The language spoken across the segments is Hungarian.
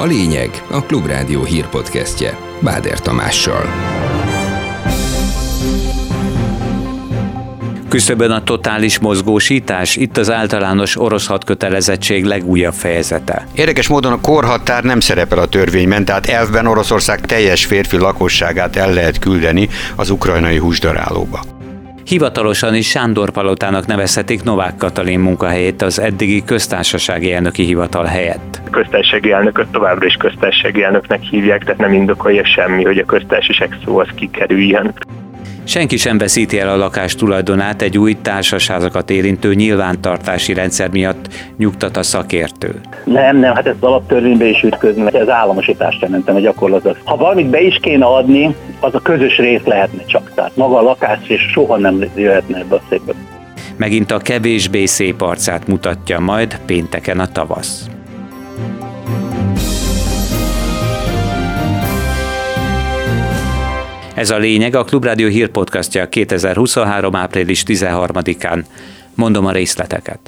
A lényeg a Klubrádió hírpodcastje Báder Tamással. Küszöbön a totális mozgósítás, itt az általános orosz hadkötelezettség legújabb fejezete. Érdekes módon a korhatár nem szerepel a törvényben, tehát elvben Oroszország teljes férfi lakosságát el lehet küldeni az ukrajnai húsdarálóba. Hivatalosan is Sándor Palotának nevezhetik Novák Katalin munkahelyét az eddigi köztársasági elnöki hivatal helyett. Köztársasági elnököt továbbra is köztársasági elnöknek hívják, tehát nem indokolja semmi, hogy a köztársaság szó az kikerüljön. Senki sem veszíti el a lakás tulajdonát egy új társaságokat érintő nyilvántartási rendszer miatt, nyugtat a szakértő. Nem, nem, hát ez alaptörvénybe is ütközni, mert ez államosítást jelentem a gyakorlatot. Ha valamit be is kéne adni, az a közös rész lehetne csak. Tehát maga a lakás és soha nem jöhetne ebbe a szépbe. Megint a kevésbé szép arcát mutatja majd pénteken a tavasz. Ez a lényeg a Klubrádió hírpodcastja 2023. április 13-án. Mondom a részleteket.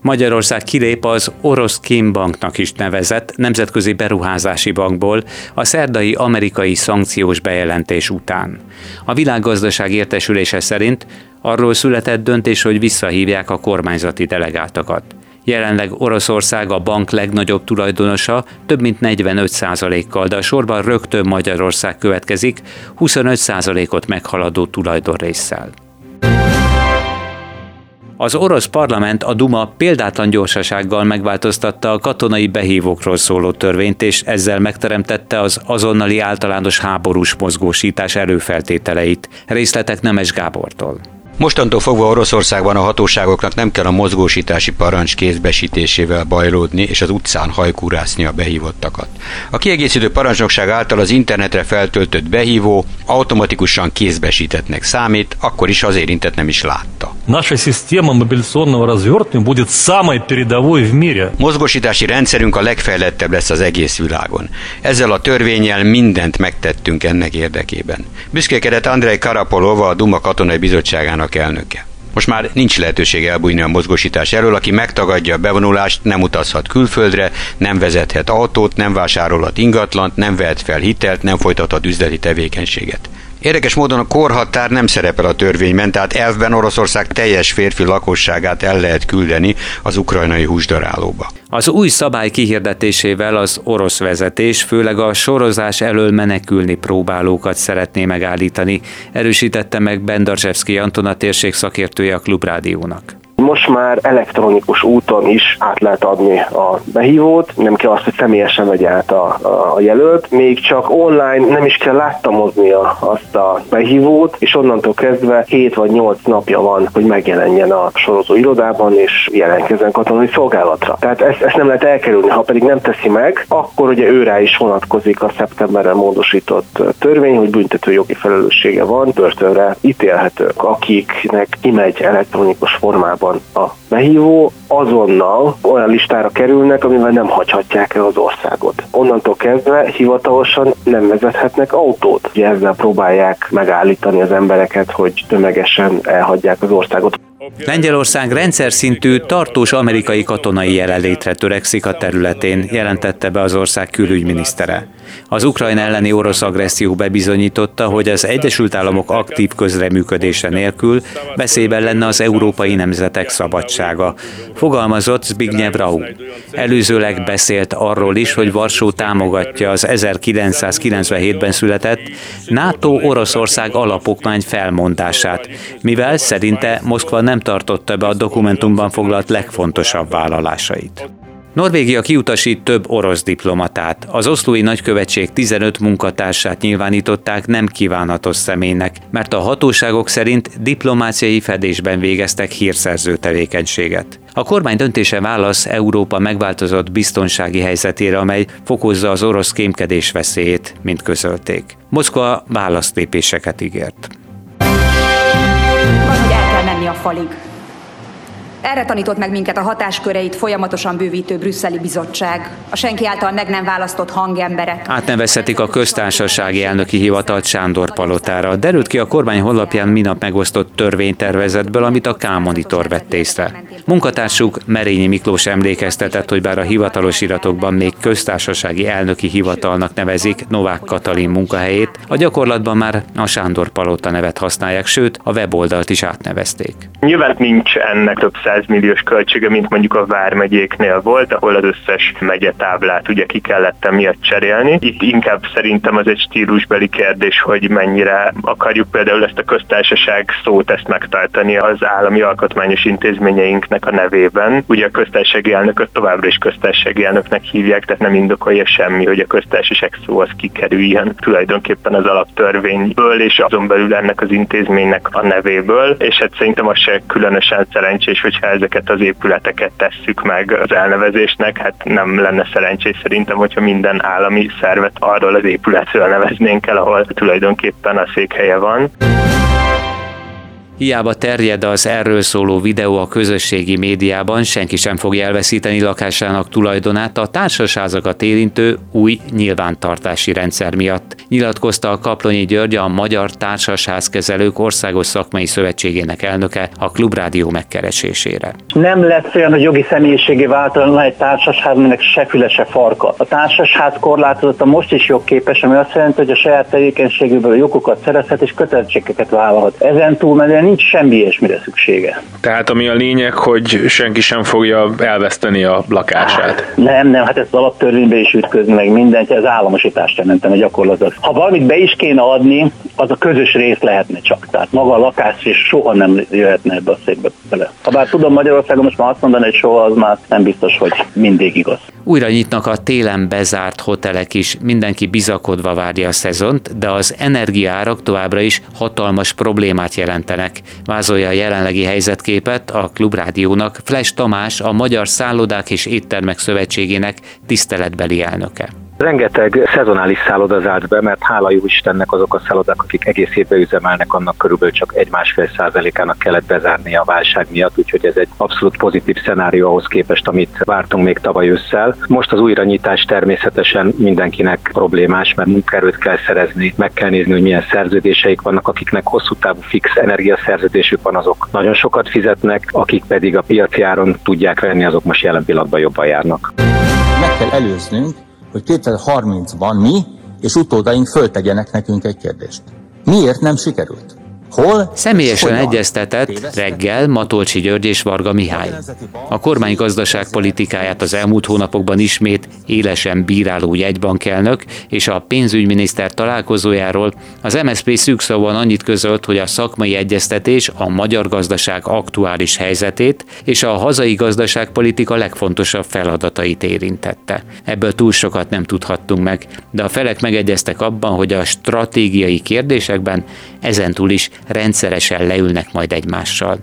Magyarország kilép az orosz Banknak is nevezett nemzetközi beruházási bankból a szerdai amerikai szankciós bejelentés után. A világgazdaság értesülése szerint arról született döntés, hogy visszahívják a kormányzati delegáltakat. Jelenleg Oroszország a bank legnagyobb tulajdonosa, több mint 45%-kal, de a sorban rögtön Magyarország következik, 25%-ot meghaladó tulajdonrészsel. Az orosz parlament a Duma példátlan gyorsasággal megváltoztatta a katonai behívókról szóló törvényt, és ezzel megteremtette az azonnali általános háborús mozgósítás előfeltételeit. Részletek Nemes Gábortól. Mostantól fogva Oroszországban a hatóságoknak nem kell a mozgósítási parancs kézbesítésével bajlódni és az utcán hajkúrászni a behívottakat. A kiegészítő parancsnokság által az internetre feltöltött behívó automatikusan kézbesítettnek számít, akkor is az érintett nem is látta. Наша система мобилизационного развертывания будет самой передовой в мире. Mozgósítási rendszerünk a legfejlettebb lesz az egész világon. Ezzel a törvényel mindent megtettünk ennek érdekében. Büszkékedett Andrei Karapolova, a Duma katonai bizottságának elnöke. Most már nincs lehetőség elbújni a mozgósítás elől, aki megtagadja a bevonulást, nem utazhat külföldre, nem vezethet autót, nem vásárolhat ingatlant, nem vehet fel hitelt, nem folytathat üzleti tevékenységet. Érdekes módon a korhatár nem szerepel a törvényben, tehát elvben Oroszország teljes férfi lakosságát el lehet küldeni az ukrajnai húsdarálóba. Az új szabály kihirdetésével az orosz vezetés főleg a sorozás elől menekülni próbálókat szeretné megállítani, erősítette meg Bendarzsevszki Anton a térség szakértője a Klubrádiónak. Most már elektronikus úton is át lehet adni a behívót, nem kell azt, hogy személyesen megy át a, a jelölt, még csak online nem is kell láttamoznia azt a behívót, és onnantól kezdve 7 vagy 8 napja van, hogy megjelenjen a sorozó irodában, és jelentkezzen katonai szolgálatra. Tehát ezt, ezt nem lehet elkerülni, ha pedig nem teszi meg, akkor ugye őrá is vonatkozik a szeptemberben módosított törvény, hogy büntető jogi felelőssége van, börtönre ítélhetők, akiknek kimegy elektronikus formában a behívó, azonnal olyan listára kerülnek, amivel nem hagyhatják el az országot. Onnantól kezdve hivatalosan nem vezethetnek autót. Ugye ezzel próbálják megállítani az embereket, hogy tömegesen elhagyják az országot. Lengyelország rendszer szintű tartós amerikai katonai jelenlétre törekszik a területén, jelentette be az ország külügyminisztere. Az Ukrajna elleni orosz agresszió bebizonyította, hogy az Egyesült Államok aktív közreműködése nélkül veszélyben lenne az európai nemzetek szabadsága, fogalmazott Zbigniew Rau. Előzőleg beszélt arról is, hogy Varsó támogatja az 1997-ben született NATO-Oroszország alapokmány felmondását, mivel szerinte Moszkva nem tartotta be a dokumentumban foglalt legfontosabb vállalásait. Norvégia kiutasít több orosz diplomatát. Az oszlói nagykövetség 15 munkatársát nyilvánították nem kívánatos személynek, mert a hatóságok szerint diplomáciai fedésben végeztek hírszerző tevékenységet. A kormány döntése válasz Európa megváltozott biztonsági helyzetére, amely fokozza az orosz kémkedés veszélyét, mint közölték. Moszkva választépéseket ígért. A falig Erre tanított meg minket a hatásköreit folyamatosan bővítő brüsszeli bizottság, a senki által meg nem választott hangemberek. Átnevezhetik a köztársasági elnöki hivatalt Sándor Palotára. Derült ki a kormány honlapján minap megosztott törvénytervezetből, amit a K-monitor vett észre. Munkatársuk Merényi Miklós emlékeztetett, hogy bár a hivatalos iratokban még köztársasági elnöki hivatalnak nevezik Novák Katalin munkahelyét, a gyakorlatban már a Sándor Palota nevet használják, sőt a weboldalt is átnevezték. Nyilván nincs ennek több százmilliós költsége, mint mondjuk a Vármegyéknél volt, ahol az összes megyetáblát ugye ki kellett miatt cserélni. Itt inkább szerintem az egy stílusbeli kérdés, hogy mennyire akarjuk például ezt a köztársaság szót ezt megtartani az állami alkotmányos intézményeinknek a nevében. Ugye a köztársasági elnököt továbbra is köztársasági elnöknek hívják, tehát nem indokolja semmi, hogy a köztársaság szó az kikerüljön tulajdonképpen az alaptörvényből, és azon belül ennek az intézménynek a nevéből, és hát szerintem az se különösen szerencsés, hogyha ezeket az épületeket tesszük meg az elnevezésnek, hát nem lenne szerencsés szerintem, hogyha minden állami szervet arról az épületről neveznénk el, ahol tulajdonképpen a székhelye van. Hiába terjed az erről szóló videó a közösségi médiában, senki sem fogja elveszíteni lakásának tulajdonát a társasházakat érintő új nyilvántartási rendszer miatt, nyilatkozta a Kaplonyi György a Magyar Társasházkezelők Országos Szakmai Szövetségének elnöke a Klubrádió megkeresésére. Nem lesz olyan, hogy jogi személyiségé váltalan egy társasház, aminek se füle, se farka. A társasház korlátozott a most is jogképes, ami azt jelenti, hogy a saját tevékenységéből jogokat szerezhet és kötelezettségeket vállalhat. Ezen túlmenően nincs semmi ilyesmire szüksége. Tehát ami a lényeg, hogy senki sem fogja elveszteni a lakását. Nem, nem, hát ez az alaptörvénybe is ütközni meg mindent, ez államosítást a gyakorlatilag. Ha valamit be is kéne adni, az a közös rész lehetne csak. Tehát maga a lakás és soha nem jöhetne ebbe a székbe bele. Ha bár tudom Magyarországon most már azt mondani, hogy soha az már nem biztos, hogy mindig igaz. Újra nyitnak a télen bezárt hotelek is, mindenki bizakodva várja a szezont, de az energiárak továbbra is hatalmas problémát jelentenek. Vázolja a jelenlegi helyzetképet a Klubrádiónak Flash Tamás, a Magyar Szállodák és Éttermek Szövetségének tiszteletbeli elnöke. Rengeteg szezonális szálloda zárt be, mert hála jó Istennek azok a szállodák, akik egész évben üzemelnek, annak körülbelül csak egy-másfél százalékának kellett bezárni a válság miatt, úgyhogy ez egy abszolút pozitív szenárió ahhoz képest, amit vártunk még tavaly ősszel. Most az újranyitás természetesen mindenkinek problémás, mert munkaerőt kell szerezni, meg kell nézni, hogy milyen szerződéseik vannak, akiknek hosszú távú fix energiaszerződésük van, azok nagyon sokat fizetnek, akik pedig a piaci áron tudják venni, azok most jelen pillanatban jobban járnak. Meg kell előznünk, hogy 2030-ban mi és utódaink föltegyenek nekünk egy kérdést. Miért nem sikerült? Hol? Személyesen egyeztetett reggel Matolcsi György és Varga Mihály. A kormány gazdaságpolitikáját az elmúlt hónapokban ismét élesen bíráló jegybankelnök és a pénzügyminiszter találkozójáról az MSZP szűkszóban annyit közölt, hogy a szakmai egyeztetés a magyar gazdaság aktuális helyzetét és a hazai gazdaságpolitika legfontosabb feladatait érintette. Ebből túl sokat nem tudhattunk meg, de a felek megegyeztek abban, hogy a stratégiai kérdésekben ezentúl is rendszeresen leülnek majd egymással.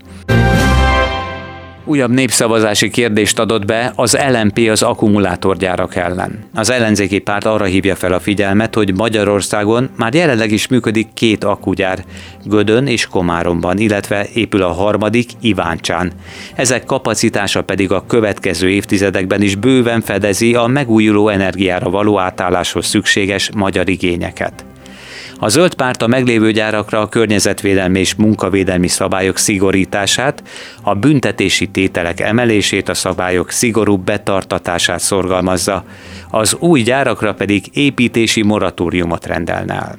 Újabb népszavazási kérdést adott be az LMP az akkumulátorgyárak ellen. Az ellenzéki párt arra hívja fel a figyelmet, hogy Magyarországon már jelenleg is működik két akkugyár, Gödön és Komáromban, illetve épül a harmadik Iváncsán. Ezek kapacitása pedig a következő évtizedekben is bőven fedezi a megújuló energiára való átálláshoz szükséges magyar igényeket. A zöld párt a meglévő gyárakra a környezetvédelmi és munkavédelmi szabályok szigorítását, a büntetési tételek emelését, a szabályok szigorúbb betartatását szorgalmazza, az új gyárakra pedig építési moratóriumot rendelne el.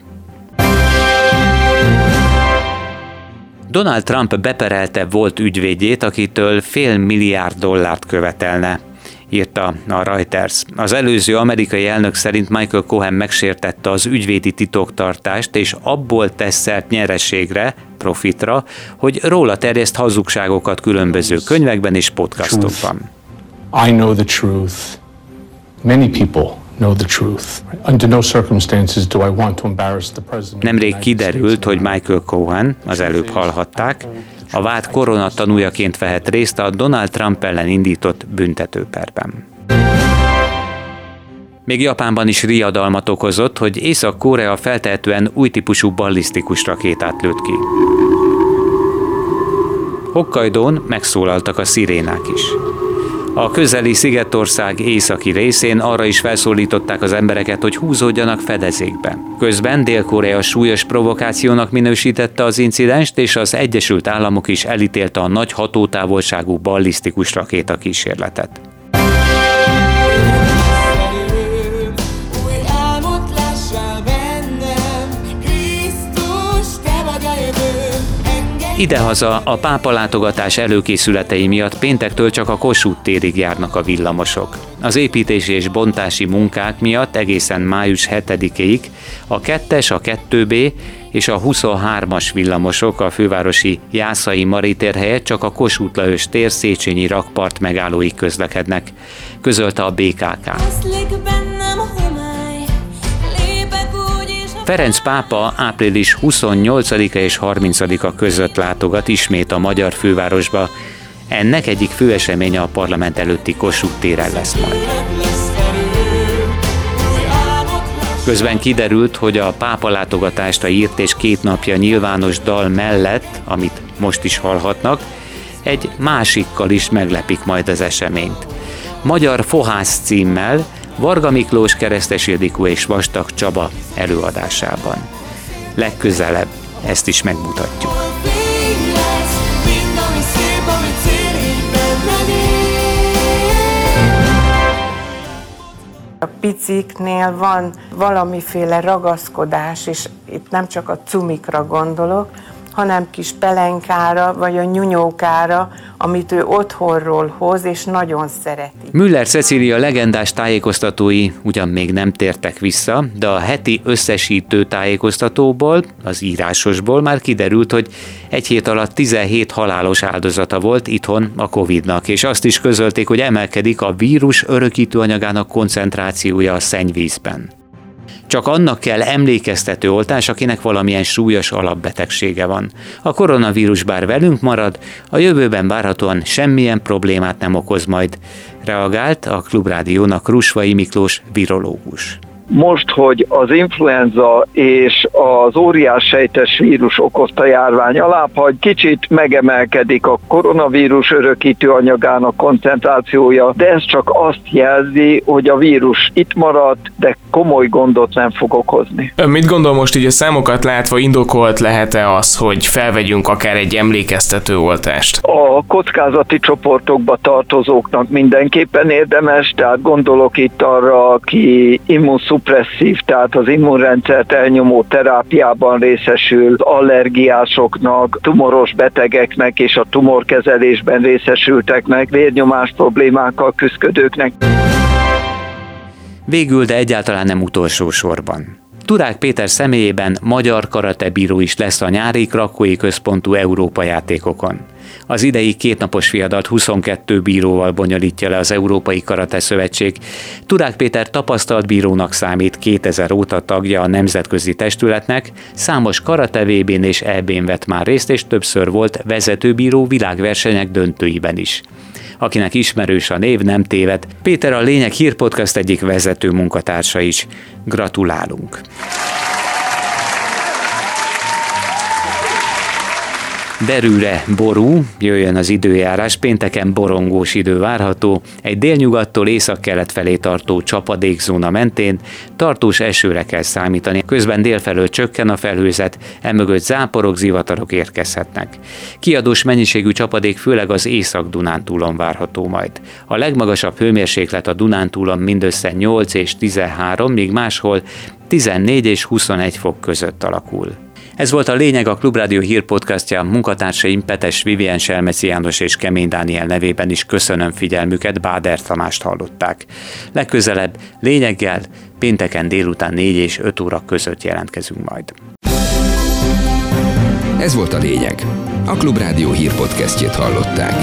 Donald Trump beperelte volt ügyvédjét, akitől fél milliárd dollárt követelne írta a Reuters. Az előző amerikai elnök szerint Michael Cohen megsértette az ügyvédi titoktartást, és abból tesz szert nyereségre, profitra, hogy róla terjeszt hazugságokat különböző könyvekben és podcastokban. I know the truth. Many people Nemrég kiderült, hogy Michael Cohen, az előbb hallhatták, a vád korona tanújaként vehet részt a Donald Trump ellen indított büntetőperben. Még Japánban is riadalmat okozott, hogy Észak-Korea feltehetően új típusú ballisztikus rakétát lőtt ki. Hokkaidón megszólaltak a szirénák is. A közeli Szigetország északi részén arra is felszólították az embereket, hogy húzódjanak fedezékbe. Közben Dél-Korea súlyos provokációnak minősítette az incidenst, és az Egyesült Államok is elítélte a nagy hatótávolságú ballisztikus rakéta kísérletet. Idehaza a pápa látogatás előkészületei miatt péntektől csak a Kossuth térig járnak a villamosok. Az építési és bontási munkák miatt egészen május 7-ig a 2-es, a 2B és a 23-as villamosok a fővárosi Jászai Maritér helyett csak a Kossuth Lajos tér Széchenyi rakpart megállóig közlekednek, közölte a BKK. Ferenc pápa április 28-a és 30-a között látogat ismét a magyar fővárosba. Ennek egyik fő eseménye a parlament előtti Kossuth téren lesz majd. Közben kiderült, hogy a pápa látogatást írt és két napja nyilvános dal mellett, amit most is hallhatnak, egy másikkal is meglepik majd az eseményt. Magyar Fohász címmel Varga Miklós, Keresztes Ildikó és Vastag Csaba előadásában. Legközelebb ezt is megmutatjuk. A piciknél van valamiféle ragaszkodás, és itt nem csak a cumikra gondolok, hanem kis pelenkára, vagy a nyunyókára, amit ő otthonról hoz, és nagyon szereti. Müller Cecília legendás tájékoztatói ugyan még nem tértek vissza, de a heti összesítő tájékoztatóból, az írásosból már kiderült, hogy egy hét alatt 17 halálos áldozata volt itthon a Covid-nak, és azt is közölték, hogy emelkedik a vírus örökítő anyagának koncentrációja a szennyvízben. Csak annak kell emlékeztető oltás, akinek valamilyen súlyos alapbetegsége van. A koronavírus bár velünk marad, a jövőben várhatóan semmilyen problémát nem okoz majd, reagált a Klubrádiónak Rusvai Miklós virológus most, hogy az influenza és az óriás sejtes vírus okozta járvány alá, hogy kicsit megemelkedik a koronavírus örökítő anyagának koncentrációja, de ez csak azt jelzi, hogy a vírus itt maradt, de komoly gondot nem fog okozni. Ön mit gondol most így a számokat látva indokolt lehet-e az, hogy felvegyünk akár egy emlékeztető oltást? A kockázati csoportokba tartozóknak mindenképpen érdemes, tehát gondolok itt arra, aki immunsz immunszupresszív, tehát az immunrendszert elnyomó terápiában részesül allergiásoknak, tumoros betegeknek és a tumorkezelésben részesülteknek, vérnyomás problémákkal küzdködőknek. Végül, de egyáltalán nem utolsó sorban. Turák Péter személyében magyar karatebíró is lesz a nyári Krakói Központú Európa játékokon. Az idei kétnapos fiadalt 22 bíróval bonyolítja le az Európai Karate Szövetség. Turák Péter tapasztalt bírónak számít 2000 óta tagja a nemzetközi testületnek, számos karate vb és EB-n vett már részt, és többször volt vezetőbíró világversenyek döntőiben is akinek ismerős a név, nem téved. Péter a Lényeg Hírpodcast egyik vezető munkatársa is. Gratulálunk! Derűre ború, jöjjön az időjárás, pénteken borongós idő várható, egy délnyugattól észak-kelet felé tartó csapadékzóna mentén tartós esőre kell számítani. Közben délfelől csökken a felhőzet, emögött záporok, zivatarok érkezhetnek. Kiadós mennyiségű csapadék főleg az Észak-Dunántúlon várható majd. A legmagasabb hőmérséklet a Dunántúlon mindössze 8 és 13, míg máshol 14 és 21 fok között alakul. Ez volt a lényeg a Klubrádió hírpodcastja. Munkatársaim Petes Vivien Selmeci János és Kemény Dániel nevében is köszönöm figyelmüket, Báder Tamást hallották. Legközelebb lényeggel pénteken délután 4 és 5 óra között jelentkezünk majd. Ez volt a lényeg. A Klubrádió hírpodcastjét hallották.